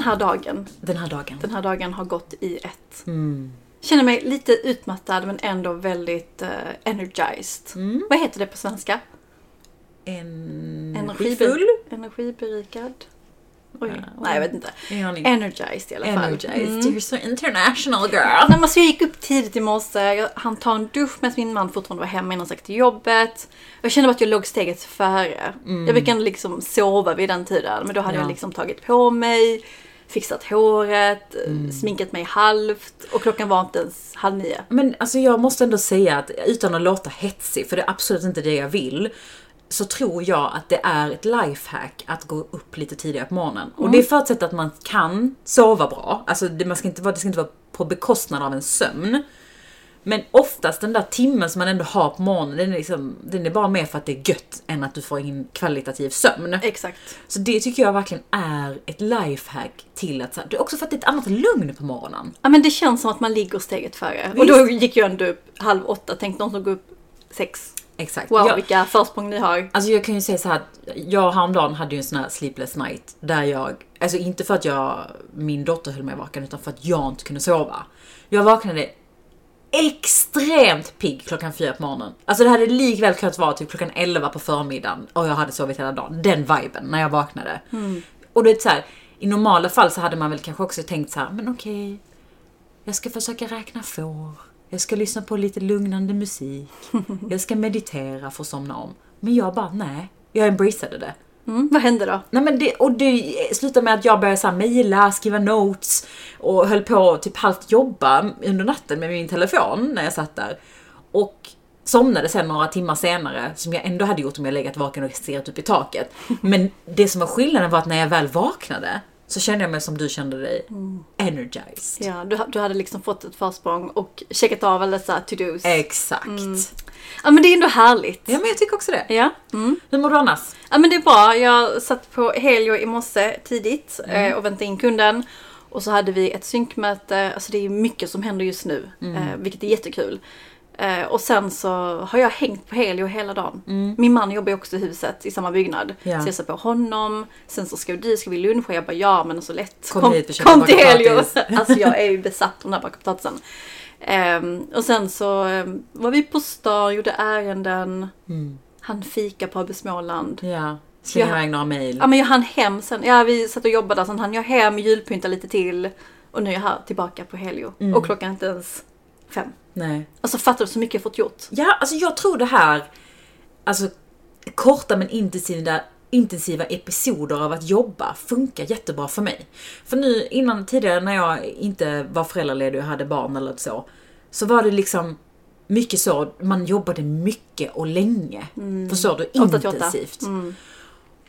Den här dagen. Den här dagen. Den här dagen har gått i ett. Mm. Känner mig lite utmattad men ändå väldigt eh, energized. Mm. Vad heter det på svenska? Energifull? Energiberikad? Oj, Ja, nej jag vet inte. Energized i alla fall. Energized. Mm. You're so international girl. Nej, men alltså jag gick upp tidigt i morse, jag hann ta en dusch medan min man fortfarande var hemma innan han till jobbet. Jag kände bara att jag låg steget före. Jag brukar liksom sova vid den tiden, men då hade Ja. jag liksom tagit på mig, fixat håret, sminkat mig halvt och klockan var inte ens halv nio. Men alltså jag måste ändå säga att utan att låta hetsig, för det är absolut inte det jag vill, så tror jag att det är ett lifehack att gå upp lite tidigare på morgonen. Och det förutsätter att man kan sova bra. Alltså det, man ska inte vara, det ska inte vara på bekostnad av en sömn. Men oftast den där timmen som man ändå har på morgonen, den är, liksom, den är bara mer för att det är gött än att du får in kvalitativ sömn. Exakt. Så det tycker jag verkligen är ett lifehack till att, det är också för att det är ett annat lugn på morgonen. Ja men det känns som att man ligger steget före. Och Visst. då gick jag ändå upp halv åtta, tänkte någon som går upp sex. Exakt. Wow Jag- vilka försprång ni har. Alltså jag kan ju säga så här att jag häromdagen hade ju en sån här sleepless night där jag, alltså inte för att jag, min dotter höll mig vaken utan för att jag inte kunde sova. Jag vaknade extremt pigg klockan fyra på morgonen. Alltså det hade likväl kunnat vara typ klockan 11 på förmiddagen och jag hade sovit hela dagen. Den viben när jag vaknade. Och det är så här, i normala fall så hade man väl kanske också tänkt så här, men okej, jag ska försöka räkna får. Jag ska lyssna på lite lugnande musik. Jag ska meditera för att somna om. Men jag bara, nej. Jag embraceade det. Mm, vad hände då? Nej men det, och det slutade med att jag började så mejla, skriva notes och höll på typ halvt jobba under natten med min telefon när jag satt där. Och somnade sen några timmar senare, som jag ändå hade gjort om jag legat vaken och stirrat upp i taket. Men det som var skillnaden var att när jag väl vaknade så kände jag mig som du kände dig, energized. Ja, du, du hade liksom fått ett försprång och checkat av alla så här to-dos. Exakt. Ja men det är ändå härligt. Ja men jag tycker också det. Ja. Mm. Hur mår du annars? Ja men det är bra. Jag satt på Helio i morse tidigt eh, och väntade in kunden. Och så hade vi ett synkmöte. Alltså det är mycket som händer just nu. Eh, vilket är jättekul. Eh, och sen så har jag hängt på Helio hela dagen. Min man jobbar ju också i huset i samma byggnad. Ja. Så jag på honom. Sen så ska vi, ska vi luncha. Jag bara ja men så lätt. Kom hit, vi käkar kom till Helio. alltså jag är ju besatt av den här backapotatisen. Ehm, och sen så ehm, var vi på stan, gjorde ärenden. Han fika på AB Småland. Ja. Slänga Ja. iväg några mejl. Ja men jag hann hem sen. Ja vi satt och jobbade, sen hann jag hem, julpynta lite till. Och nu är jag här tillbaka på Helio. Och klockan är inte ens fem. Nej. Alltså fattar du så mycket jag fått gjort? Ja, alltså jag tror det här, alltså korta men intensiva, intensiva episoder av att jobba funkar jättebra för mig. För nu innan tidigare när jag inte var föräldraledig och hade barn eller så, så var det liksom mycket så, man jobbade mycket och länge. Förstår du? Intensivt.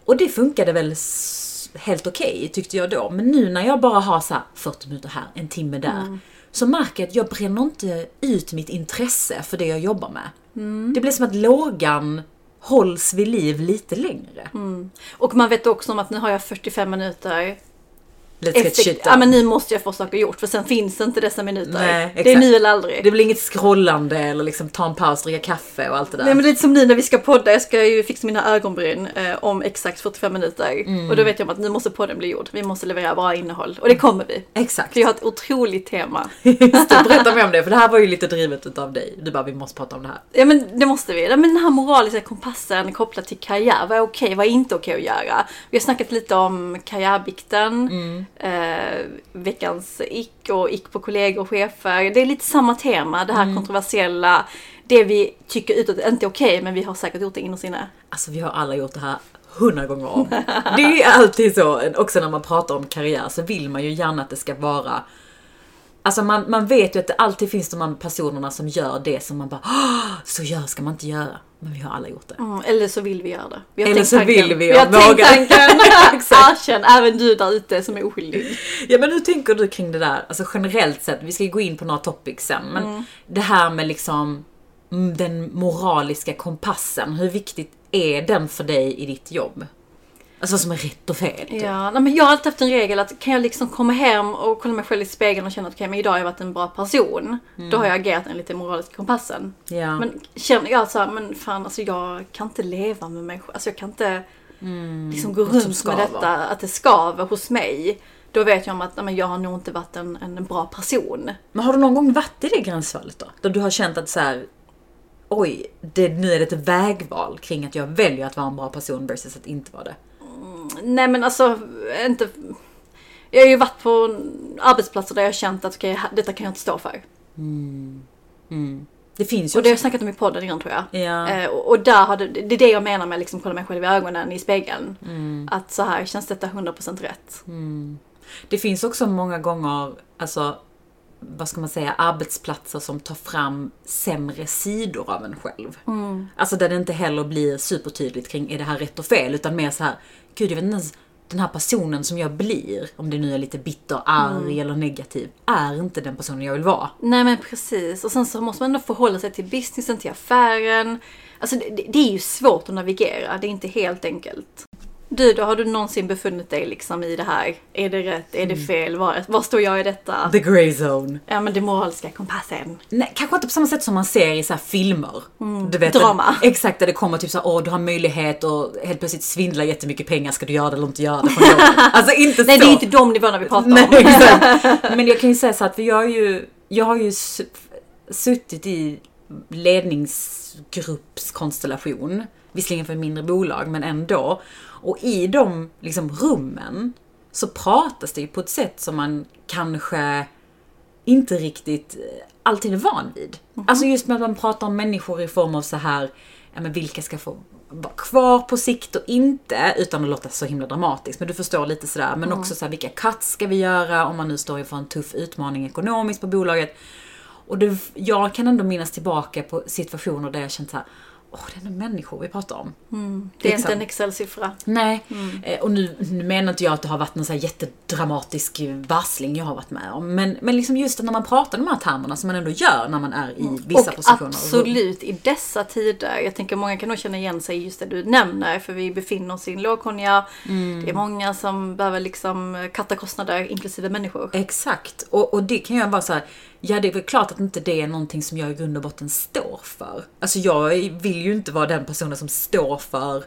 Och det funkade väl helt okej tyckte jag då. Men nu när jag bara har så här 40 minuter här, en timme där. Så märker jag att jag bränner inte ut mitt intresse för det jag jobbar med. Det blir som att lågan hålls vid liv lite längre. Och man vet också om att nu har jag 45 minuter. Let's get shit ja men nu måste jag få saker gjort för sen finns inte dessa minuter. Nej, det är exakt. nu eller aldrig. Det blir inget scrollande eller liksom ta en paus, dricka kaffe och allt det där. Nej men det är lite som nu när vi ska podda, jag ska ju fixa mina ögonbryn eh, om exakt 45 minuter. Mm. Och då vet jag om att nu måste podden bli gjord. Vi måste leverera bra innehåll. Och det kommer vi. Exakt. För jag har ett otroligt tema. Just det, berätta mer om det, för det här var ju lite drivet utav dig. Du bara, vi måste prata om det här. Ja men det måste vi. Ja, men den här moraliska kompassen kopplat till karriär. Vad är okej, vad är inte okej att göra? Vi har snackat lite om karriärbikten, eh, veckans ick och ick på kollegor och chefer. Det är lite samma tema, det här kontroversiella. Det vi tycker utåt inte är okej, men vi har säkert gjort det innerst inne. Alltså vi har alla gjort det här hundra gånger om. Det är alltid så, också när man pratar om karriär så vill man ju gärna att det ska vara Alltså man, man vet ju att det alltid finns de här personerna som gör det som man bara "Åh, så gör ska man inte göra. Men vi har alla gjort det. Mm, eller så vill vi göra det. Vi har Eller så tanken. vill vi Vi har och tänkt vågar. tanken. Exakt. Erkänn, även du där ute som är oskyldig. Ja men hur tänker du kring det där? Alltså generellt sett, vi ska ju gå in på några topics sen, men det här med liksom mm, den moraliska kompassen, hur viktigt är den för dig i ditt jobb? Alltså vad som är rätt och fel. typ. Ja, nej, men jag har alltid haft en regel att kan jag liksom komma hem och kolla mig själv i spegeln och känna att okej, men idag har jag varit en bra person. Då har jag agerat enligt den moraliska kompassen. Ja. Men känner jag så här, men fan alltså jag kan inte leva med mig. Alltså jag kan inte liksom gå runt med detta, att det skaver hos mig. då vet jag om att men jag har nog inte varit en, en bra person. Men har du någon gång varit i det gränsfallet då? Där du har känt att så här, oj, det, nu är det ett vägval kring att jag väljer att vara en bra person versus att inte vara det. Nej men alltså, inte... Jag har ju varit på arbetsplatser där jag har känt att okej, detta kan jag inte stå för. Det finns ju Och det har jag snackat om i podden innan tror jag. Ja. Eh, och och där har det, det är det jag menar med liksom kolla mig själv i ögonen i spegeln. Mm. Att så här, känns detta 100% rätt? Det finns också många gånger, alltså, vad ska man säga, arbetsplatser som tar fram sämre sidor av en själv. Alltså där det inte heller blir supertydligt kring, är det här rätt och fel? Utan mer så här, gud jag vet inte ens, den här personen som jag blir, om det nu är lite bitter, arg eller negativ, är inte den personen jag vill vara. Nej men precis. Och sen så måste man ändå förhålla sig till businessen, till affären. Alltså det det är ju svårt att navigera, det är inte helt enkelt. Du då, har du någonsin befunnit dig liksom i det här? Är det rätt? Är det Mm. fel? Var, var står jag i detta? The grey zone. Ja men det moraliska kompassen. Nej, kanske inte på samma sätt som man ser i så här filmer. Du vet, Drama. Där, exakt, där det kommer typ så här, åh du har möjlighet och helt plötsligt svindla jättemycket pengar, ska du göra det eller inte göra det? alltså inte Nej så. det är inte de nivåerna vi pratar Nej, om. exakt. Men jag kan ju säga så att jag, är ju, jag har ju suttit i ledningsgruppskonstellation, visserligen för mindre bolag, men ändå. Och i de liksom, rummen så pratas det ju på ett sätt som man kanske inte riktigt eh, alltid är van vid. Alltså just med att man pratar om människor i form av så här, ja men vilka ska få vara kvar på sikt och inte, utan att låta så himla dramatiskt. Men du förstår lite sådär. Men också så här, vilka cuts ska vi göra om man nu står inför en tuff utmaning ekonomiskt på bolaget. Och det, jag kan ändå minnas tillbaka på situationer där jag känt så här, åh det är ändå människor vi pratar om. Det är Liksom. inte en Excel-siffra. Nej, eh, och nu, nu menar inte jag att det har varit någon så jättedramatisk varsling jag har varit med om. Men, men liksom just när man pratar de här termerna som man ändå gör när man är i vissa och positioner. absolut i dessa tider. Jag tänker många kan nog känna igen sig i just det du nämner. För vi befinner oss i en lågkonja. Mm. Det är många som behöver liksom katta kostnader, inklusive människor. Exakt, och, och det kan jag vara så här. Ja, det är väl klart att inte det är någonting som jag i grund och botten står för. Alltså jag vill ju inte vara den personen som står för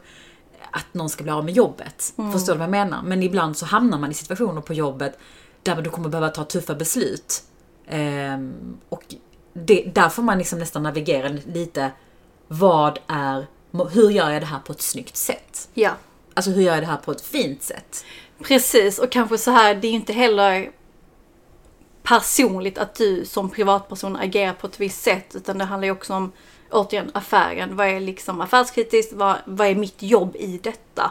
att någon ska bli av med jobbet. Förstår du vad jag menar? Men ibland så hamnar man i situationer på jobbet där du kommer behöva ta tuffa beslut. Ehm, och det, där får man liksom nästan navigera lite. Vad är, hur gör jag det här på ett snyggt sätt? Ja, Alltså hur gör jag det här på ett fint sätt? precis. Och kanske så här, det är ju inte heller personligt att du som privatperson agerar på ett visst sätt. Utan det handlar ju också om, återigen, affären. Vad är liksom affärskritiskt? Vad, vad är mitt jobb i detta?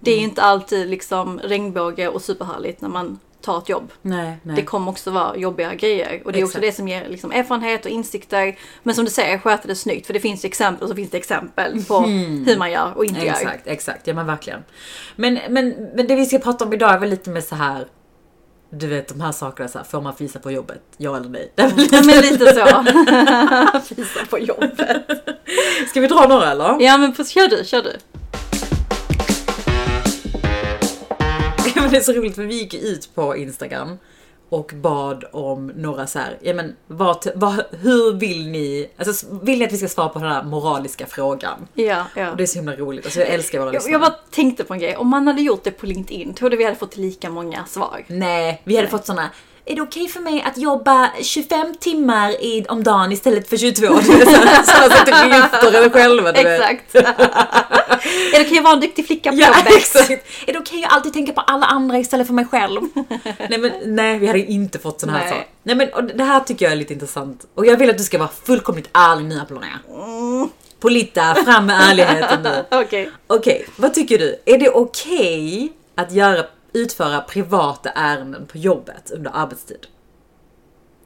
Det är ju inte alltid liksom regnbåge och superhärligt när man tar ett jobb. Nej, nej. Det kommer också vara jobbiga grejer. Och det är också Exakt. det som ger liksom erfarenhet och insikter. Men som du säger, sköta det snyggt. För det finns ju exempel och så finns det exempel på hur man gör och inte gör. Exakt, exakt. Ja men verkligen. Men, men, men det vi ska prata om idag är väl lite med så här. Du vet de här sakerna så här, får man fisa på jobbet? Ja eller nej? Det lite- men lite så. Fisa på jobbet. Ska vi dra några eller? Ja men kör du, kör du. Men det är så roligt för vi gick ut på Instagram och bad om några så här, ja men vad, vad, hur vill ni, alltså vill ni att vi ska svara på den här moraliska frågan? Ja, ja. Och det är så himla roligt, alltså jag älskar våra Jag, lyssnare. jag bara tänkte på en grej. Om man hade gjort det på LinkedIn, tror du vi hade fått lika många svar? Nej, vi hade fått såna är det okej för mig att jobba 25 timmar i, om dagen istället för 22? Du vet, Sådana som typ lyfter en själva. Exakt. är det okej att vara en duktig flicka på Ja, jobbet? exakt. Är det okej att alltid tänka på alla andra istället för mig själv? nej, men, nej, vi hade inte fått såna här Nej. saker. Nej, men och det här tycker jag är lite intressant. Och jag vill att du ska vara fullkomligt ärlig nu, Apollonia. Polita, fram med ärligheten nu. Okej. Okej, vad tycker du? Är det okej att göra, utföra privata ärenden på jobbet under arbetstid?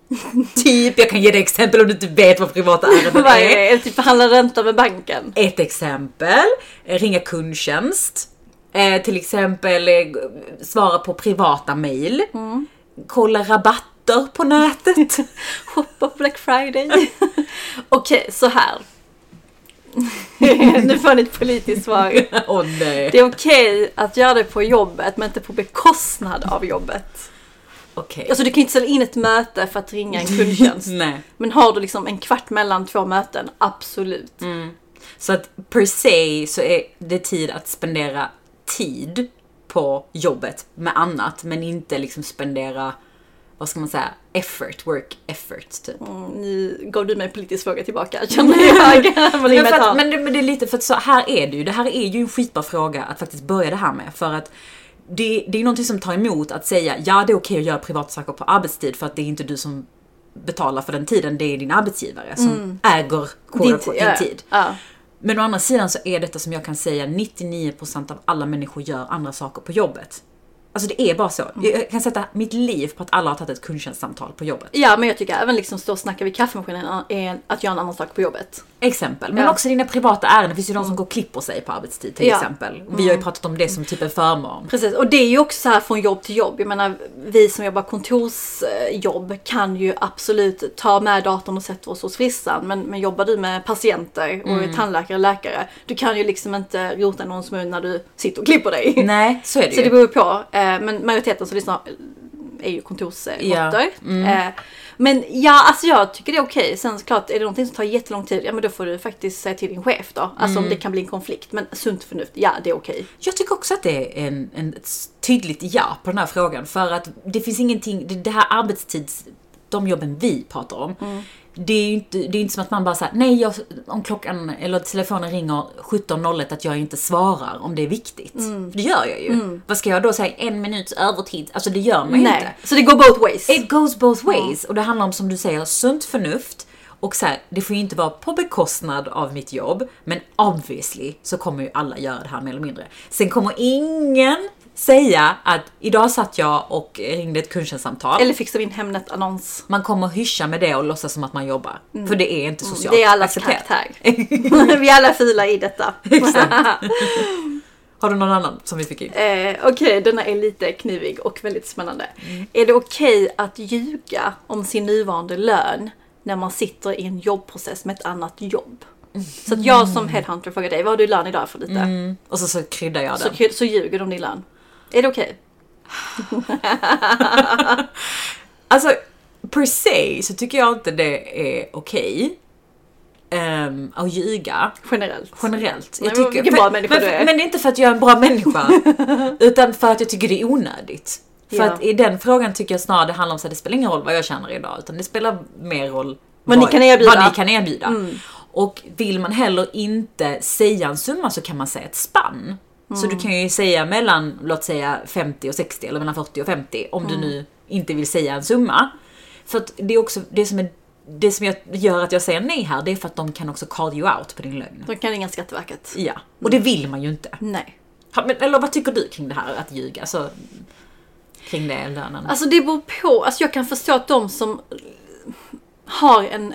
typ, jag kan ge dig exempel om du inte vet vad privata ärenden Vad är. det? Typ förhandla ränta med banken? Ett exempel, ringa kundtjänst. Eh, till exempel eh, svara på privata mail. Kolla rabatter på nätet. Shoppa på Black Friday. Okej, så här. nu får ni ett politiskt svar. Åh nej. Det är okej att göra det på jobbet, men inte på bekostnad av jobbet. Okej. Alltså du kan ju inte ställa in ett möte för att ringa en kundtjänst. Nej. Men har du liksom en kvart mellan två möten, absolut. Så att per se så är det tid att spendera tid på jobbet med annat men inte liksom spendera, vad ska man säga, effort, work effort typ. Mm, nu gav du mig en politisk fråga tillbaka känner jag. men, att, men, det, men det är lite för att så här är det ju. Det här är ju en skitbra fråga att faktiskt börja det här med. För att det, det är någonting som tar emot att säga ja det är okej att göra privatsaker på arbetstid för att det är inte du som betalar för den tiden, det är din arbetsgivare som Mm. äger Din tid, din ja. tid. Ja. Men å andra sidan så är detta som jag kan säga 99% av alla människor gör andra saker på jobbet. Alltså det är bara så. Mm. Jag kan sätta mitt liv på att alla har tagit ett kundtjänstsamtal på jobbet. ja, men jag tycker även liksom stå och snacka vid kaffemaskinen är att göra en annan sak på jobbet. Exempel. Men Ja. också dina privata ärenden. Det finns ju de som går och klipper sig på arbetstid till Ja. exempel. Vi har ju pratat om det som typ en förmån. Precis, och det är ju också så här från jobb till jobb. Jag menar, vi som jobbar kontorsjobb kan ju absolut ta med datorn och sätta oss hos frissan. Men, men jobbar du med patienter och Mm. är tandläkare, läkare, du kan ju liksom inte rota någons mun när du sitter och klipper dig. Nej, så är det Så det ju. beror ju på. Eh, Men majoriteten som lyssnar är ju kontorsråttor. Ja. Mm. Eh, Men ja, alltså jag tycker det är okej. Sen såklart, är det någonting som tar jättelång tid, ja men då får du faktiskt säga till din chef då. Alltså Mm. om det kan bli en konflikt. Men sunt förnuft, ja det är okej. Jag tycker också att det är en, en ett tydligt ja på den här frågan. För att det finns ingenting, det, det här arbetstids, de jobben vi pratar om. Mm. Det är ju inte, det är inte som att man bara säger nej jag, om klockan eller telefonen ringer 17.01 att jag inte svarar om det är viktigt. Mm. För det gör jag ju. Vad ska jag då säga? En minuts övertid? Alltså det gör man ju inte. Så det går both ways. It goes both ways. Och det handlar om, som du säger, sunt förnuft. Och så här, det får ju inte vara på bekostnad av mitt jobb. Men obviously så kommer ju alla göra det här mer eller mindre. Sen kommer ingen säga att idag satt jag och ringde ett kundtjänstsamtal. Eller fixa min Hemnet-annons. Man kommer hyscha med det och låtsas som att man jobbar. För det är inte socialt Mm. Det är allas karaktär. Vi är alla fula i detta. Har du någon annan som vi fick in? Eh, Okej, denna är lite knivig och väldigt spännande. Är det okej att ljuga om sin nuvarande lön när man sitter i en jobbprocess med ett annat jobb? Så att jag som headhunter frågar dig, vad har du i lön idag för lite? Mm. Och så, så kryddar jag Så, den. så ljuger du om din lön. Är det okej? Alltså, per se så tycker jag inte det är okej. Um, att ljuga. Generellt. Generellt. Nej, men vilken bra människa men, du är. men inte för att jag är en bra människa. utan för att jag tycker det är onödigt. För Ja. att i den frågan tycker jag snarare det handlar om att det spelar ingen roll vad jag tjänar idag. Utan det spelar mer roll Vad ni kan erbjuda. Mm. Vad ni kan erbjuda. Och vill man heller inte säga en summa så kan man säga ett spann. Så Mm. du kan ju säga mellan, låt säga 50 och 60 eller mellan 40 och 50 om Mm. du nu inte vill säga en summa. För att det är också det som är det som jag gör att jag säger nej här, det är för att de kan också call you out på din lögn. Då kan ringa Skatteverket. Ja, och det vill man ju inte. Nej. Men, eller vad tycker du kring det här att ljuga? Alltså, kring det, lönen. Alltså det beror på. Alltså jag kan förstå att de som har en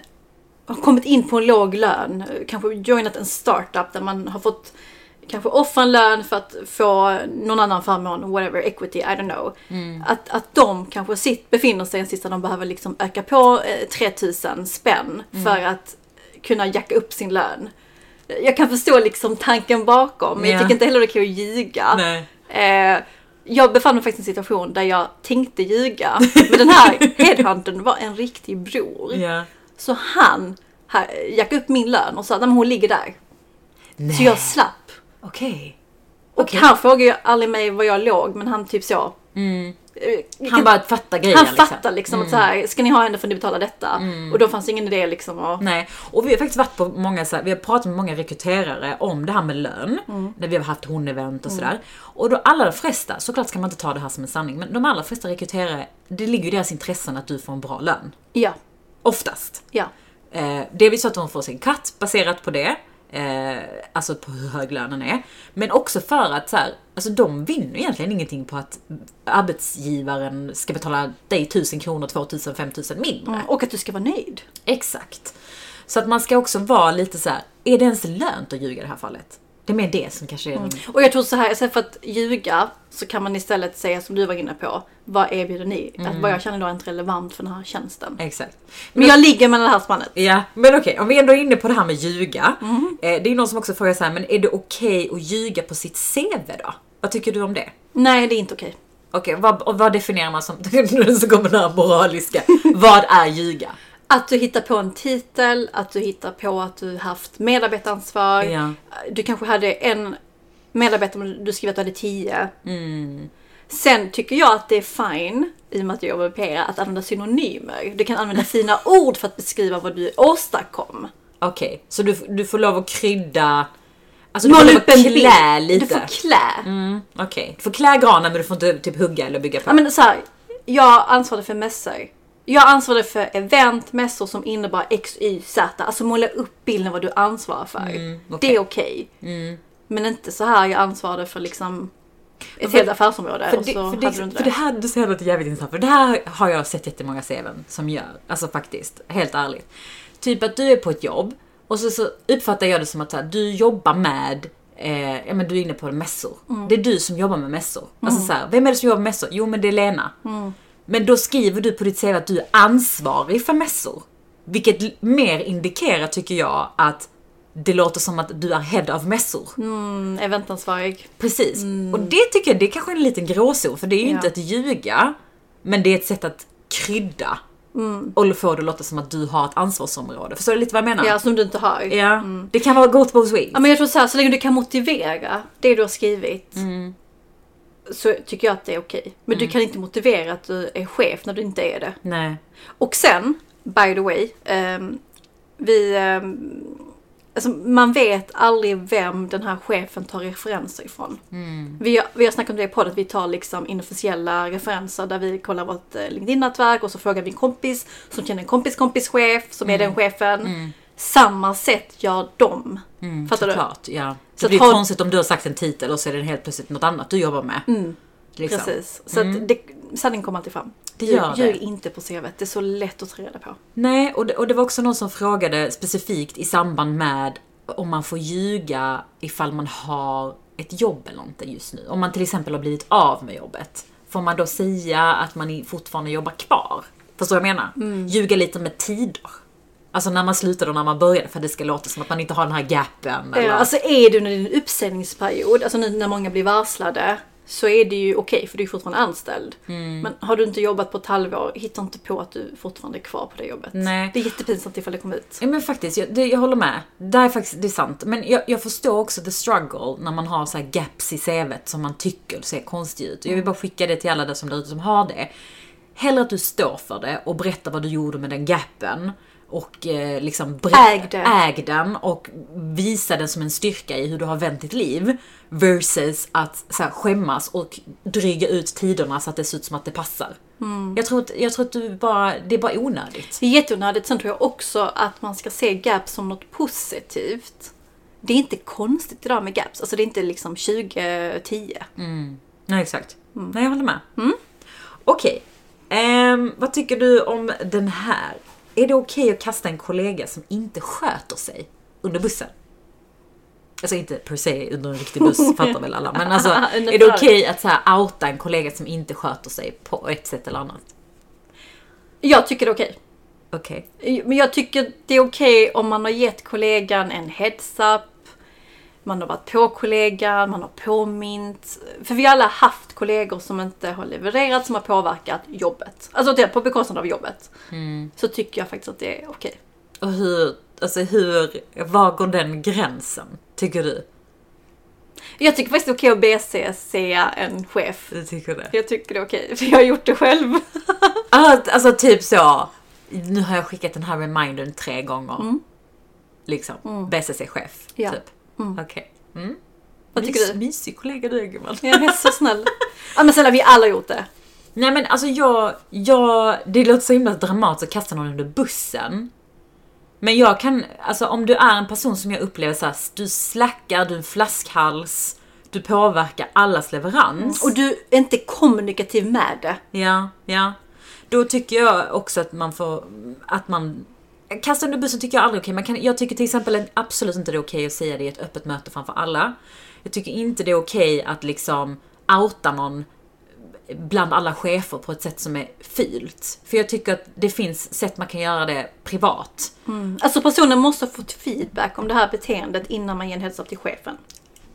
har kommit in på en låg lön, kanske joinat en startup där man har fått kanske offra en lön för att få någon annan förmån, whatever, equity, I don't know. Att, att de kanske sitt, befinner sig i en sits där de behöver liksom öka på eh, 3000 spänn för att kunna jacka upp sin lön. Jag kan förstå liksom tanken bakom, men jag Ja. tycker inte heller det okej att ljuga. Eh, jag befann mig faktiskt i en situation där jag tänkte ljuga. Men den här headhuntern var en riktig bror. Ja. Så han här, jackade upp min lön och sa att hon ligger där. Nej. Så jag slapp. Okej. Och Okej. han frågade ju aldrig mig var jag låg men han typ så. Mm. eh, Han bara fattar grejen han liksom. fattar liksom att så här, ska ni ha henne får ni betala detta. Och då fanns ingen idé liksom att... Nej, och vi har faktiskt varit på många, så här, vi har pratat med många rekryterare om det här med lön. När vi har haft hon-event och sådär. Och då allra flesta, såklart ska man inte ta det här som en sanning, men de allra flesta rekryterare, det ligger ju i deras intressen att du får en bra lön. Ja, Oftast. ja. Eh, delvis så att de får sin katt baserat på det. Eh, alltså på hur hög lönen är. Men också för att så här, alltså de vinner egentligen ingenting på att arbetsgivaren ska betala dig 1000 kronor, 2000, 5000 mindre. Mm, Och att du ska vara nöjd. Exakt. Så att man ska också vara lite så här: är det ens lönt att ljuga i det här fallet? Det är mer det som kanske är den... Och jag tror så här, istället för att ljuga så kan man istället säga som du var inne på. Vad erbjuder ni? Att vad jag känner då är inte relevant för den här tjänsten. Exakt. Men jag ligger med det här spannet. Ja, men okej, om vi ändå är inne på det här med ljuga. Eh, det är någon som också frågar så här, men är det okej att ljuga på sitt CV då? Vad tycker du om det? Nej, det är inte okej. Okej, vad, vad definierar man som, nu så kommer det här moraliska. vad är ljuga? Att du hittar på en titel, att du hittar på att du haft medarbetaransvar. Ja. Du kanske hade en Medarbetare, du skriver att du hade 10. Mm. Sen tycker jag att det är fine, i och med att jag jobbar med PR, att använda synonymer. Du kan använda fina ord för att beskriva vad du åstadkom. Okej, så du, du får lov att krydda... Alltså du får klä lite. Du får klä. Mm, Okej, du får klä granen men du får inte typ hugga eller bygga på. Ja men så här, jag ansvarade för mässor. Jag ansvarade för event, mässor som innebar X, Y, Z. Alltså måla upp bilden vad du ansvarar för. Mm, okej. Det är okej. Men inte så här jag ansvarade för liksom ett För- helt affärsområde För det, för, det, inte för det. det här, du säger något jävligt intressant, för det här har jag sett jättemånga CVn som gör. Alltså faktiskt, helt ärligt. Typ att du är på ett jobb och så, så uppfattar jag det som att här, du jobbar med Eh, ja men du är inne på mässor. Mm. Det är du som jobbar med mässor. Alltså så här, vem är det som jobbar med mässor? Jo men det är Lena. Mm. Men då skriver du på ditt CV att du är ansvarig för mässor. Vilket mer indikerar tycker jag att det låter som att du är head of mässor. Mm, eventansvarig. Precis. Och det tycker jag det är kanske en liten gråzon för det är ju Ja. inte att ljuga. Men det är ett sätt att krydda. Och få det att låta som att du har ett ansvarsområde. Förstår du lite vad jag menar? Ja, som du inte har. Ja. Det kan vara gott both ways. Ja, men jag tror så här, så länge du kan motivera det du har skrivit Mm. Så tycker jag att det är okej. Men du kan inte motivera att du är chef när du inte är det. Nej. Och sen, by the way, ehm, vi... ehm, alltså man vet aldrig vem den här chefen tar referenser ifrån. Vi, har, vi har snackat om det på att vi tar liksom inofficiella referenser där vi kollar vårt eh, LinkedIn-nätverk och så frågar vi en kompis som känner en kompis kompis chef som är den chefen. Samma sätt gör de. Fattar du? Såklart, ja. Så det blir att ha- konstigt om du har sagt en titel och så är det helt plötsligt något annat du jobbar med. Liksom. Precis. Så att det, sanningen kommer alltid fram. Det gör Ljug inte på CV. Det är så lätt att ta reda på. Nej, och det, och det var också någon som frågade specifikt i samband med om man får ljuga ifall man har ett jobb eller inte just nu. Om man till exempel har blivit av med jobbet. Får man då säga att man fortfarande jobbar kvar? Förstår du vad jag menar? Mm. Ljuga lite med tider. Alltså när man slutade och när man började för att det ska låta som att man inte har den här gapen. Eller... Ja, alltså är du under din uppsägningsperiod, alltså nu när många blir varslade, så är det ju okej för du är fortfarande anställd. Mm. Men har du inte jobbat på ett halvår, hitta inte på att du fortfarande är kvar på det jobbet. Nej. Det är jättepinsamt ifall det kommer ut. Ja men faktiskt, jag, det, jag håller med. Det är faktiskt det är sant. Men jag, jag förstår också the struggle när man har så här gaps i CVt som man tycker ser konstigt ut. Jag vill bara skicka det till alla där som där ute som har det. Hellre att du står för det och berättar vad du gjorde med den gapen. Och eh, liksom Äg äg den och visa den som en styrka i hur du har vänt ditt liv. Versus att så här, skämmas och dryga ut tiderna så att det ser ut som att det passar. Jag, tror att, jag tror att du bara, det är bara onödigt. Det är jätteonödigt. Sen tror jag också att man ska se gaps som något positivt. Det är inte konstigt idag med gaps. Alltså det är inte liksom 2010. Nej, exakt. Nej, jag håller med. Okej. Ehm, vad tycker du om den här? Är det okej att kasta en kollega som inte sköter sig under bussen? Alltså inte per se under en riktig buss, fattar väl alla. Men alltså, är det okej att så här outa en kollega som inte sköter sig på ett sätt eller annat? Jag tycker det är okej. Okej. Men jag tycker det är okej om man har gett kollegan en heads-up. Man har varit på kollegan, man har påmint. För vi har alla haft kollegor som inte har levererat, som har påverkat jobbet. Alltså det, på bekostnad av jobbet. Så tycker jag faktiskt att det är okej. Och hur, alltså hur, var går den gränsen? Tycker du? Jag tycker faktiskt det är okej att BCC en chef. Du tycker det? Jag tycker det är okej, för jag har gjort det själv. Ah, alltså typ så. Nu har jag skickat den här remindern tre gånger. Liksom. BCC-chef. Ja. Typ. Okej. Mm. Vad tycker Mys- du? Mysig kollega du är gumman. Jag är så snäll. Ja men snälla, vi har alla gjort det. Nej men alltså jag, jag, det låter så himla dramatiskt att kasta någon under bussen. Men jag kan, alltså om du är en person som jag upplever såhär, du slackar, du är en flaskhals, du påverkar allas leverans. Och du är inte kommunikativ med det. Ja, ja. Då tycker jag också att man får, att man Kasta under bussen tycker jag aldrig är okej. Man kan, jag tycker till exempel att absolut inte det är okej att säga det i ett öppet möte framför alla. Jag tycker inte det är okej att liksom outa någon bland alla chefer på ett sätt som är fult. För jag tycker att det finns sätt man kan göra det privat. Alltså personen måste ha fått feedback om det här beteendet innan man ger en heads-up till chefen.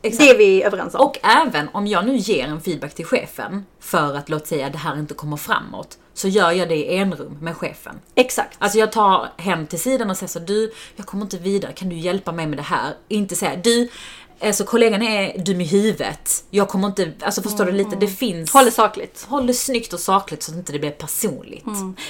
Exakt. Det är vi överens om. Och även om jag nu ger en feedback till chefen för att låt säga det här inte kommer framåt. Så gör jag det i enrum med chefen. Exakt. Alltså jag tar hem till sidan och säger så du, jag kommer inte vidare, kan du hjälpa mig med det här? Inte säga du, alltså kollegan är dum i huvudet. Jag kommer inte, alltså förstår du lite, det finns... Håll det sakligt. Håll det snyggt och sakligt så att inte det blir personligt.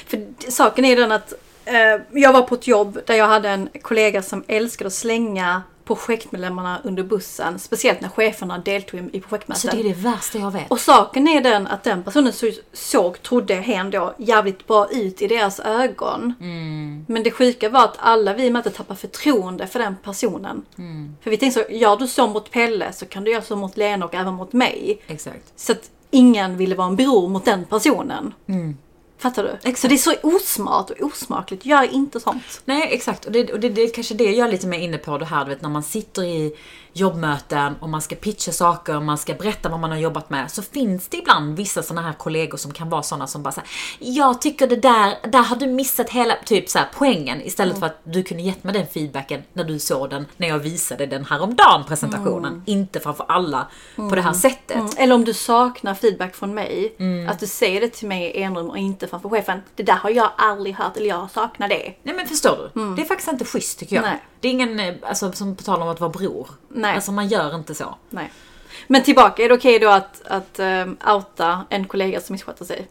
För d- saken är ju den att eh, jag var på ett jobb där jag hade en kollega som älskade att slänga projektmedlemmarna under bussen. Speciellt när cheferna deltog i, projektmöten. Så det är det värsta jag vet. Och saken är den att den personen så, såg, trodde hen då, jävligt bra ut i deras ögon. Mm. Men det sjuka var att alla vi i mötet tappade förtroende för den personen. Mm. För vi tänkte så, gör du så mot Pelle så kan du göra så mot Lena och även mot mig. Exakt. Så att ingen ville vara en bror mot den personen. Fattar du? Mm. Exakt. Så det är så osmart och osmakligt. Gör inte sånt. Nej exakt, och det, och det, det är kanske det jag är lite mer inne på det här du vet när man sitter i jobbmöten och man ska pitcha saker och man ska berätta vad man har jobbat med så finns det ibland vissa såna här kollegor som kan vara såna som bara säger Jag tycker det där, där har du missat hela typ så här, poängen istället för att du kunde gett mig den feedbacken när du såg den när jag visade den häromdagen presentationen. Inte framför alla på det här sättet. Mm. Eller om du saknar feedback från mig. Mm. Att du säger det till mig i enrum och inte framför chefen. Det där har jag aldrig hört eller jag saknar det. Nej men förstår du? Det är faktiskt inte schysst tycker jag. Nej. Det är ingen, eh, alltså som på tal om att vara bror. Nej. Alltså man gör inte så. Nej. Men tillbaka, är det okej då att, att um, outa en kollega som missköter sig?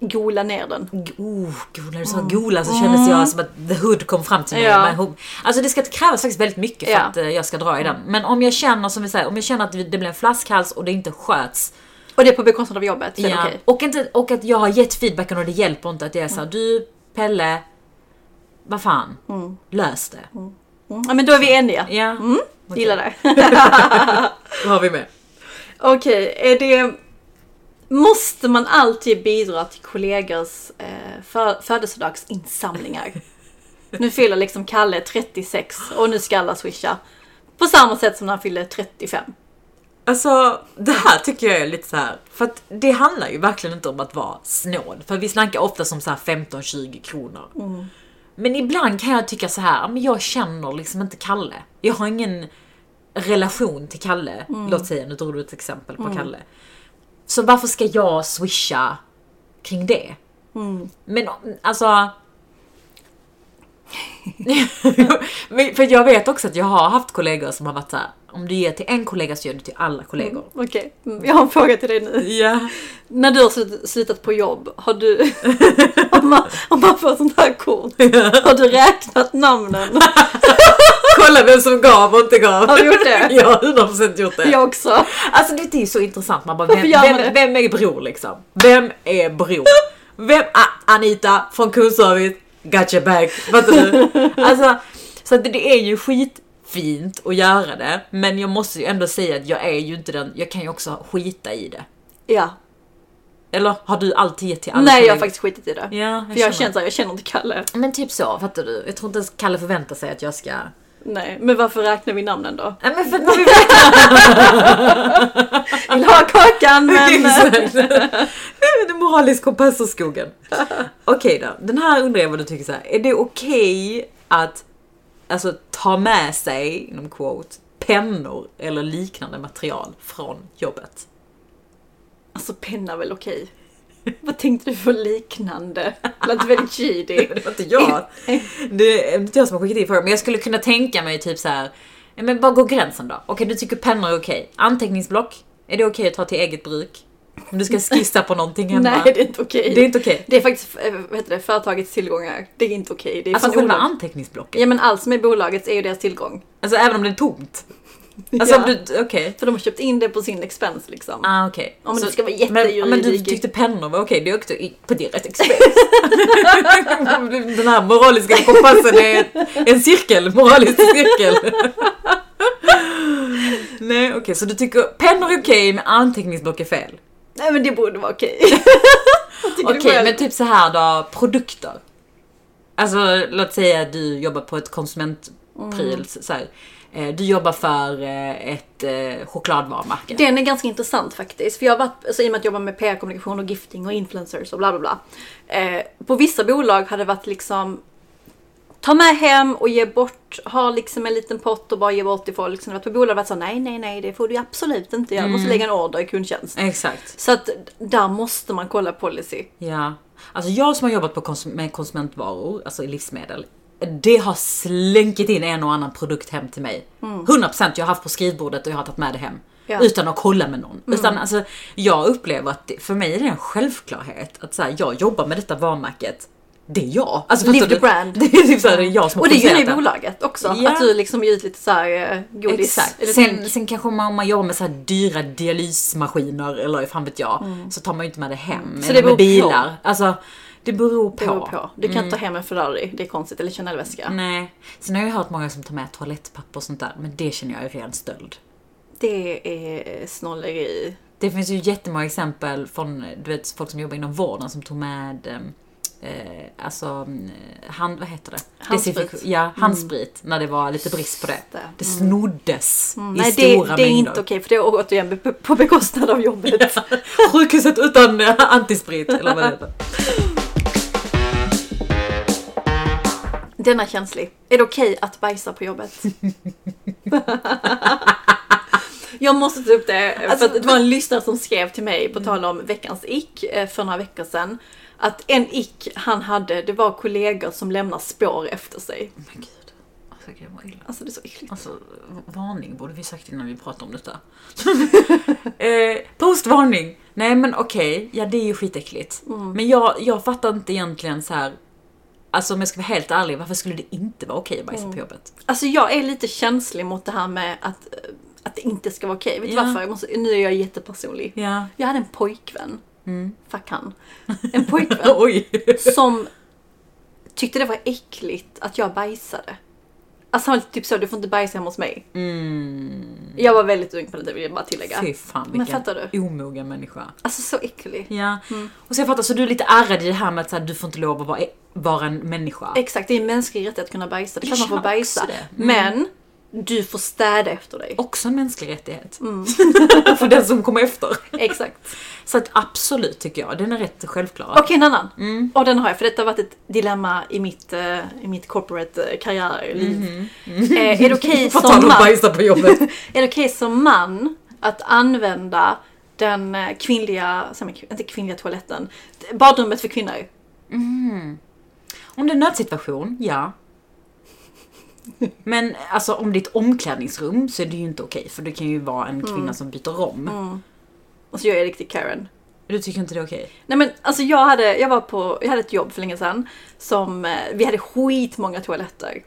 Gola ner den. Oh, när du sa gola så kändes jag som att the hood kom fram till mig. Ja. Alltså det ska krävas faktiskt väldigt mycket för Ja. att eh, jag ska dra i den. Men om jag känner som vi säger, om jag känner att det blir en flaskhals och det inte sköts. Och det är på bekostnad av jobbet, Ja. okej. Och, inte, och att jag har gett feedbacken och det hjälper inte att jag är såhär, du Pelle, vad fan, lös det. Mm. Ja men då är vi eniga. Ja, Okej. Gillar det. då har vi med. Okej, är det... Måste man alltid bidra till kollegors eh, för, födelsedagsinsamlingar? nu fyller liksom Kalle 36 och nu ska alla swisha. På samma sätt som när han fyller 35. Alltså det här tycker jag är lite så här. för att det handlar ju verkligen inte om att vara snål. För vi snackar ofta som så här 15-20 kronor. Men ibland kan jag tycka så här, men jag känner liksom inte Kalle. Jag har ingen relation till Kalle. Låt säga, nu drog du ett exempel på Kalle. Så varför ska jag swisha kring det? Men alltså... För jag vet också att jag har haft kollegor som har varit så här, om du ger till en kollega så ger du till alla kollegor. Okej, mm, jag har en fråga till dig nu. Ja. När du har slut- slutat på jobb, har du... om, man, om man får sånt här kort, har du räknat namnen? Kolla vem som gav och inte gav. Har du gjort det? Jag har 100% gjort det. Jag också. Alltså det är ju så intressant. Man bara, vem, vem, vem är bror liksom? Vem är bror? Vem? Ah, Anita från kundservice. Got your back. Fattar du? Alltså, så att det, är ju skitfint att göra det. Men jag måste ju ändå säga att jag är ju inte den, jag kan ju också skita i det. Ja. Eller har du alltid gett till alla Nej, jag har faktiskt skitit i det. Ja, För jag känner, jag känner inte Kalle. Men typ så, fattar du? Jag tror inte ens Kalle förväntar sig att jag ska... Nej, men varför räknar vi namnen då? Nej men för att man vill Vill ha kakan men... Den moralisk kompass och skogen. Okej då, den här undrar jag vad du tycker så här. Är det okej att alltså, ta med sig, inom quote, pennor eller liknande material från jobbet? Alltså penna väl okej. Vad tänkte du för liknande? Lät väldigt cheesy. Det var inte jag. Det är inte jag som har skickat in frågan, men jag skulle kunna tänka mig typ så här. Men vad går gränsen då? Okej, du tycker pennor är okej. Anteckningsblock, är det okej att ta till eget bruk? Om du ska skissa på någonting hemma? Nej, det är inte okej. Det är inte okej. Det är faktiskt eh, vad heter det, företagets tillgångar. Det är inte okej. Det är Alltså själva anteckningsblocket? Ja men allt som är bolagets är ju deras tillgång. Alltså även om det är tomt? Alltså Ja. okej. För de har köpt in det på sin expense liksom. Ah, okej. Om Så- det ska vara men, men du jättejuridik. tyckte pennor var okej, det är också i- på direkt express. Den här moraliska kompassen är en cirkel, moralisk cirkel. Nej okej, så du tycker pennor är okej men anteckningsblock är fel? Nej men det borde vara okej. Tycker Okej, själv? men typ så här då, produkter. Alltså låt säga att du jobbar på ett konsumentpryl, Mm. så här. Eh, Du jobbar för eh, ett eh, chokladvarumärke. Den är ganska intressant faktiskt. För jag har varit, alltså, i och med att jag jobbar med PR-kommunikation och gifting och influencers och bla bla bla. På vissa bolag hade det varit liksom Ta med hem och ge bort, ha liksom en liten pott och bara ge bort till folk. Sen har det varit på bolag varit så nej nej nej det får du absolut inte göra. Du måste lägga en order i kundtjänst. Exakt. Så att där måste man kolla policy. Ja. Alltså jag som har jobbat på konsum- med konsumentvaror, alltså i livsmedel. Det har slänkit in en och annan produkt hem till mig. 100% jag har haft på skrivbordet och jag har tagit med det hem. Ja. Utan att kolla med någon. Utan, alltså, jag upplever att det, för mig är det en självklarhet att så här, jag jobbar med detta varumärket. Det är jag. Alltså, Live the brand. Det är typ så här, det är jag som Och det gör ni i bolaget också. Ja. Att du liksom ger ut lite såhär eh, godis. Exakt. Sen, sen kanske man, om man jobbar med så här dyra dialysmaskiner eller fan vet jag, så tar man ju inte med det hem. Mm. Så eller det med bilar. Alltså, det beror på. det beror på. Du kan Mm. inte ta hem en Ferrari, det är konstigt. Eller Chanel-väska. Nej. Sen har jag hört många som tar med toalettpapper och sånt där, men det känner jag är ren stöld. Det är snåleri. Det finns ju jättemånga exempel från du vet, folk som jobbar inom vården som tog med eh, alltså, mm, hand, vad heter det? Handsprit. Ja, handsprit. När det var lite brist på det. Det. Det snoddes i Mm. Nej, det, stora det är mängder. inte okej för det är återigen på- bekostnad av jobbet. Sjukhuset utan eh, antisprit, eller vad det heter. Den är känslig. Är det okej att bajsa på jobbet? Jag måste ta upp det, för Alltså, att det var en lyssnare som skrev till mig på tal om veckans ick eh, för några veckor sedan. Att en ick han hade, det var kollegor som lämnar spår efter sig. Men gud. Alltså, gud vad illa. Alltså det är så äckligt. Alltså, varning borde vi sagt innan vi pratade om detta. eh, postvarning! Nej men okej, ja det är ju skitäckligt. Men jag, jag fattar inte egentligen så här. Alltså om jag ska vara helt ärlig, varför skulle det inte vara okej att bajsa på jobbet? Alltså jag är lite känslig mot det här med att, eh, att det inte ska vara okej. Vet du Ja. varför? Jag måste, nu är jag jättepersonlig. Ja. Jag hade en pojkvän. Mm. Fuck han. En pojkvän Oj! som tyckte det var äckligt att jag bajsade. Alltså han var typ så, du får inte bajsa hemma hos mig. Mm. Jag var väldigt ung på den tiden vill jag bara tillägga. Fy fan Men vilken fattar omogen människa. Alltså så äcklig. Ja. Och så jag fattar, så du är lite ärrad i det här med att så här, du får inte lov att vara, vara en människa. Exakt, det är en mänsklig rättighet att kunna bajsa. Det är klart man får bajsa. Mm. Men du får städa efter dig. Också en mänsklig rättighet. Mm. För den som kommer efter. Exakt. Så att absolut tycker jag, den är rätt självklar. Okej, en annan. Mm. Och den har jag, för detta har varit ett dilemma i mitt, eh, i mitt corporate eh, karriärliv. Eh, är det okej. På som man... bajsa på jobbet. Är det okej som man att använda den eh, kvinnliga, inte kvinnliga toaletten, badrummet för kvinnor? Om det är en nödsituation, ja. Men alltså om det är ett omklädningsrum så är det ju inte okej för det kan ju vara en kvinna som byter om. Och så gör jag riktigt Karen. Du tycker inte det är okej? Nej men alltså jag hade, jag var på, jag hade ett jobb för länge sedan som, eh, vi hade skitmånga toaletter.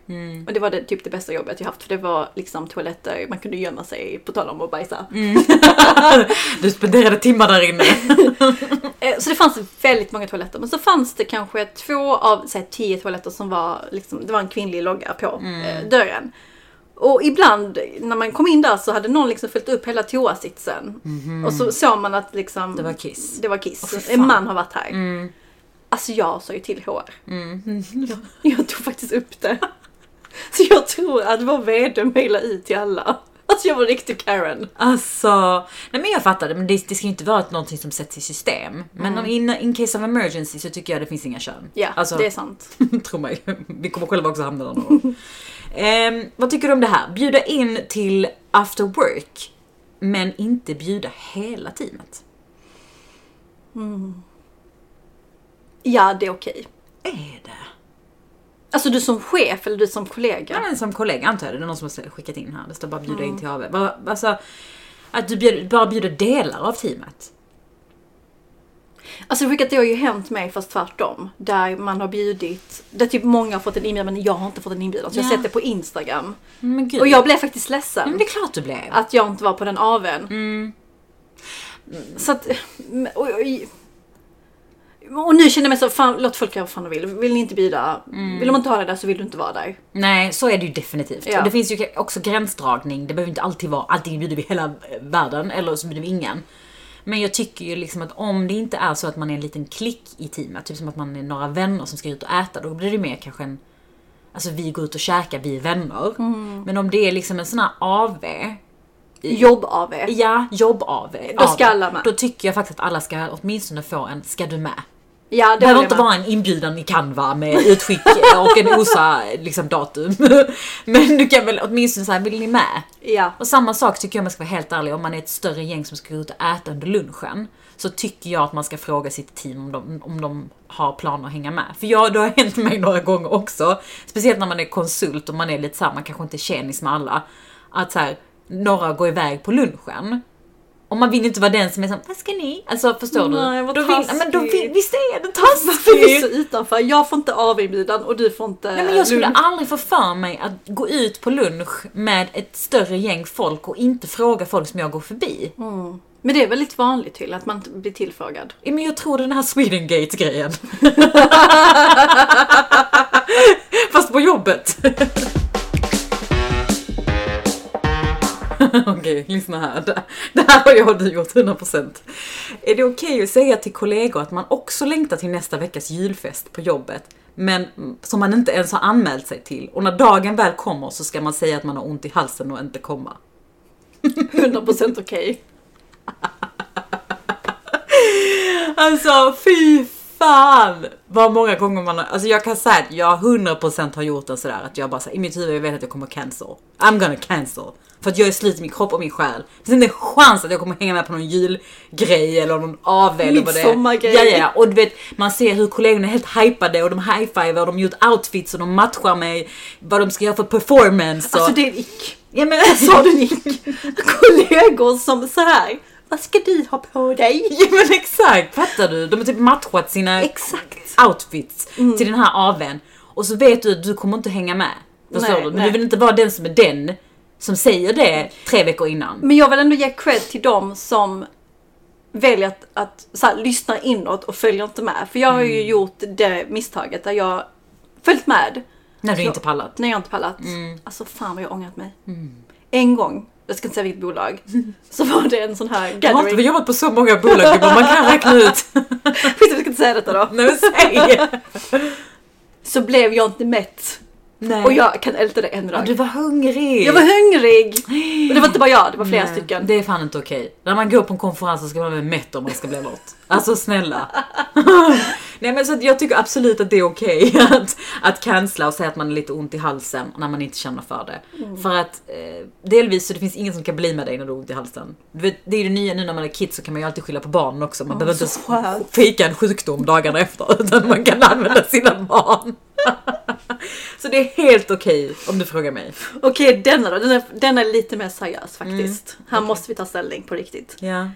Och det var det, typ det bästa jobbet jag haft för det var liksom toaletter, man kunde gömma sig, på tal om att bajsa. Du spenderade timmar där inne. Eh, Så det fanns väldigt många toaletter. Men så fanns det kanske två av säg, tio toaletter som var, liksom, det var en kvinnlig logga på eh, dörren. Och ibland när man kom in där så hade någon liksom fyllt upp hela toasitsen. Och så såg man att liksom, Det var kiss. det var kiss. Fan. en man har varit här. Mm. Alltså jag sa ju till HR. Jag, jag tog faktiskt upp det. Så jag tror att vår VD mejlade ut till alla. Alltså jag var riktig Karen. Alltså, nej men jag fattar det, men det, det ska ju inte vara någonting som sätts i system. Men om in, in case of emergency så tycker jag det finns inga kön. Ja, Alltså, det är sant. tro mig, vi kommer själva också hamna där någon Ehm, Vad tycker du om det här? Bjuda in till after work, men inte bjuda hela teamet. Ja, det är okej. Är det? Alltså du som chef eller du som kollega? Ja, men som kollega antar jag, det är någon som har skickat in här. Det står bara bjuda in till AV. Alltså, att du bjud, bara bjuder delar av teamet. Alltså vilket det har ju hänt mig fast tvärtom. Där man har bjudit, där typ många har fått en inbjudan men jag har inte fått en inbjudan. Så jag har Ja. sett det på Instagram. Och jag blev faktiskt Ja, ledsen men det är klart du blev. att jag inte var på den aven. Mm. Så att, och, och, och nu känner jag mig så, fan, låt folk göra vad fan de vill. Vill ni inte bjuda, Mm. vill de inte ha det där så vill du inte vara där. Nej, så är det ju definitivt. Ja. Och det finns ju också gränsdragning. Det behöver inte alltid vara antingen bjuder vi hela världen eller så bjuder vi ingen. Men jag tycker ju liksom att om det inte är så att man är en liten klick i teamet, typ som att man är några vänner som ska ut och äta, då blir det mer kanske en... Alltså vi går ut och käkar, vi är vänner. Mm. Men om det är liksom en sån här AV, Jobb-AV. ja, jobb-AV. Då ska alla med. Då tycker jag faktiskt att alla ska åtminstone få en ska du med? Ja, det behöver inte med. vara en inbjudan i Canva med utskick och en OSA liksom, datum. Men du kan väl åtminstone säga, vill ni med? Ja. Och samma sak tycker jag om jag ska vara helt ärlig, om man är ett större gäng som ska gå ut och äta under lunchen. Så tycker jag att man ska fråga sitt team om de, om de har planer att hänga med. För jag, det har hänt mig några gånger också, speciellt när man är konsult och man är lite såhär, man kanske inte är tjenis med alla, att så här, några går iväg på lunchen. Och man vill inte vara den som är såhär, vad ska ni? Alltså förstår Nej, du? vad Då vill, men då taskigt. vill, visst är det Varför är så taskigt? utanför? Jag får inte avinbjudan och du får inte Nej, men jag skulle lunch. aldrig få för mig att gå ut på lunch med ett större gäng folk och inte fråga folk som jag går förbi. Men det är väldigt vanligt till att man blir tillfrågad. Ja, Men jag tror det är den här Swedengate-grejen. Fast på jobbet. Okej, lyssna här. Det- Det här har jag och du gjort 100%. Är det okej att säga till kollegor att man också längtar till nästa veckas julfest på jobbet, men som man inte ens har anmält sig till? Och när dagen väl kommer så ska man säga att man har ont i halsen och inte komma. 100% okej. Alltså fy fan! Vad många gånger man har, alltså jag kan säga att jag 100% har gjort en sådär att jag bara säger i mitt huvud jag vet att jag kommer cancel. I'm gonna cancel. För att jag är slut i min kropp och min själ. Det finns inte en chans att jag kommer hänga med på någon julgrej eller någon AW eller vad är. Midsommargrej. Ja, ja. Och du vet, man ser hur kollegorna är helt hypade och de high-fivar och de gjort outfits och de matchar med vad de ska göra för performance. Och... Alltså det är en ick. ja, men, Sa du en ick? Kollegor som så här. vad ska du ha på dig? Ja men exakt, fattar du? De har typ matchat sina Exakt. outfits till den här AWn. Och så vet du att du kommer inte hänga med. Förstår Nej, du? Men nej. du vill inte vara den som är den som säger det tre veckor innan. Men jag vill ändå ge cred till dem som väljer att, att så här, lyssna inåt och följer inte med. För jag har ju gjort det misstaget där jag följt med När du Så- inte pallat. när jag inte pallat. Alltså fan vad jag ångrat mig. En gång, jag ska inte säga vilket bolag, så var det en sån här Jag har inte gathering. jobbat på så många bolag gubbar, man kan räkna ut. Skit jag ska inte säga detta då. Nej men säg! Så blev jag inte mätt. Nej. Och jag kan älta det än Ja, idag. du var hungrig! Jag var hungrig! Och det var inte bara jag, det var flera Nej, stycken. Det är fan inte okej. När man går på en konferens så ska man vara mätt om man ska bli något. Alltså snälla. Nej men så att jag tycker absolut att det är okej att, att cancella och säga att man har lite ont i halsen när man inte känner för det. Mm. För att eh, delvis så det finns ingen som kan bli med dig när du har ont i halsen. Vet, det är ju det nya nu när man är kid så kan man ju alltid skylla på barnen också. Man behöver inte fejka en sjukdom dagarna efter utan man kan använda sina barn. så det är helt okej om du frågar mig. Okej, denna då. Den är, den är lite mer seriös faktiskt. Här måste vi ta ställning på riktigt. Ja.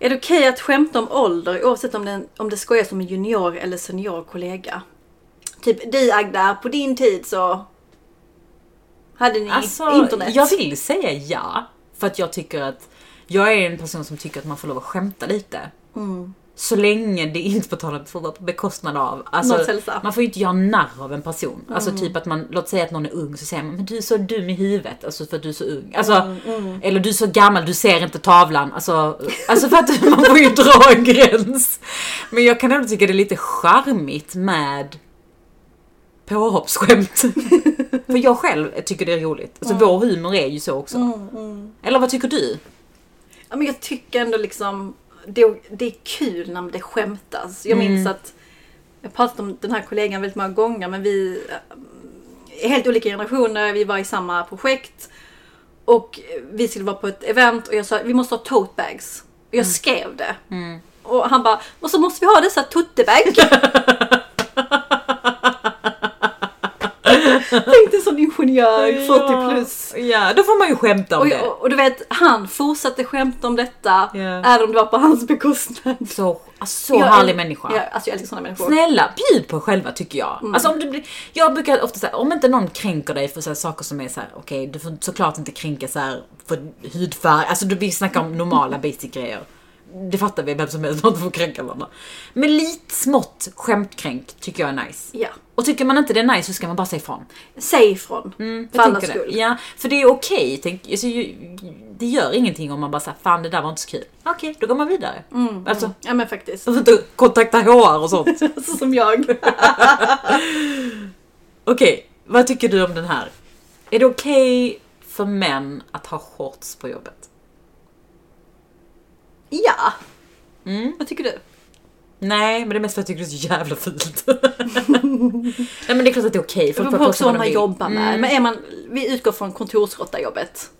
Är det okej att skämta om ålder oavsett om det, om det skojas om en junior eller senior kollega? Typ dig Agda, på din tid så hade ni Alltså, internet. jag vill säga ja. För att jag tycker att jag är en person som tycker att man får lov att skämta lite. Mm. Så länge det inte får vara på bekostnad av. Alltså, man får ju inte göra narr av en person. Alltså typ att man, låt säga att någon är ung så säger man men du är så dum i huvudet. Alltså för att du är så ung. Alltså, Mm, Eller du är så gammal, du ser inte tavlan. Alltså, alltså för att man får ju dra en gräns. Men jag kan ändå tycka det är lite charmigt med påhoppsskämt. För jag själv tycker det är roligt. Alltså vår humor är ju så också. Mm, Eller vad tycker du? Ja, men jag tycker ändå liksom det, det är kul när det skämtas. Jag minns att jag pratat om den här kollegan väldigt många gånger men vi eh, är helt olika generationer, vi var i samma projekt och vi skulle vara på ett event och jag sa vi måste ha tote bags. Och jag skrev det. Och han bara, och så måste vi ha dessa tuttebag. Tänk dig sån ingenjör, 40 plus. Ja, då får man ju skämta om Och, det. och, och du vet, han fortsatte skämta om detta Ja. även om det var på hans bekostnad. Så, alltså, så Jag härlig äl- människa. Ja, alltså jag älskar såna människor. Snälla, bjud på er själva tycker jag. Alltså om du jag brukar ofta säga, om inte någon kränker dig för så här, saker som är så här: okej du får såklart inte kränka så här för hudfärg, alltså du, vi snackar om normala basic grejer. Det fattar vi, vem som helst inte får kränka varandra. Men lite smått skämtkränk tycker jag är nice. Ja, Och tycker man inte det är nice så ska man bara säga ifrån. säg ifrån. för Jag allas skull. Ja, för det är okej. tänk- alltså, det gör ingenting om man bara säger fan det där var inte så kul. Okej, då går man vidare. Alltså, Ja men faktiskt. får inte kontakta HR och sånt. Så som jag. Okej, vad tycker du om den här? Är det okej för män att ha shorts på jobbet? Ja. Mm. Vad tycker du? Nej, men det är mest för att jag tycker det är så jävla fult. Nej men det är klart att det är okej. Det Folk beror på också vad man vill. jobbar med. Mm. Men är man, vi utgår från kontorsrottajobbet.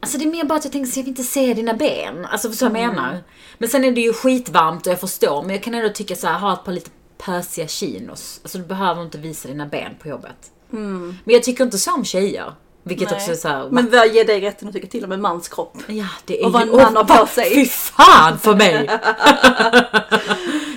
Alltså det är mer bara att jag tänker så jag vill inte se dina ben. Alltså förstår Mm. jag menar? Men sen är det ju skitvarmt och jag förstår, men jag kan ändå tycka så här, ha ett par lite pösiga chinos. Alltså du behöver inte visa dina ben på jobbet. Mm. Men jag tycker inte så om tjejer. Vilket Nej. också är såhär, Men vad ger dig rätten att tycka till om en mans kropp? Ja, det är Och vad en man har på sig. Fy fan för mig!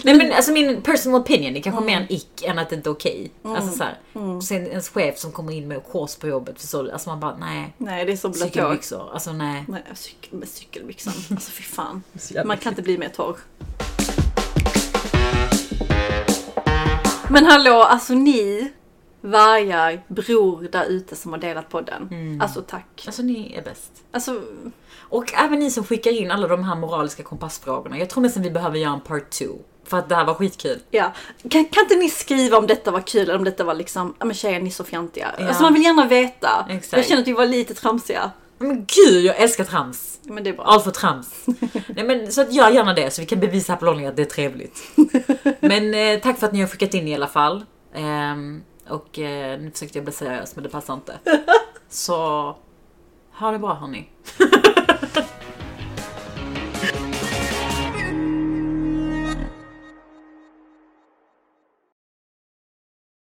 Nej men alltså min personal opinion, det är kanske mer en ick än att det inte är okej. Alltså såhär, och sen ens chef som kommer in med shorts på jobbet, förstår du? Alltså man bara, nej. Nej, det är så blött. Cykelbyxor, alltså nej. Nej, cykel, med cykelbyxan. Alltså fy fan. Man kan inte bli mer torr. Men hallå, alltså ni vargar, bror där ute som har delat podden. Alltså tack. Alltså ni är bäst. Alltså, Och även ni som skickar in alla de här moraliska kompassfrågorna. Jag tror nästan vi behöver göra en part 2. För att det här var skitkul. ja. Kan, kan inte ni skriva om detta var kul eller om detta var liksom, ja men tjejer ni är så fjantiga. Ja. Alltså man vill gärna veta. Exakt. Jag känner att vi var lite tramsiga. Men gud, jag älskar trams. Men det är bra. Allt för trams. Nej men så att gör gärna det så vi kan bevisa här på Lonely att det är trevligt. Men eh, tack för att ni har skickat in i alla fall. Ehm, och eh, nu försökte jag bli seriös men det passar inte. Så ha det bra hörni.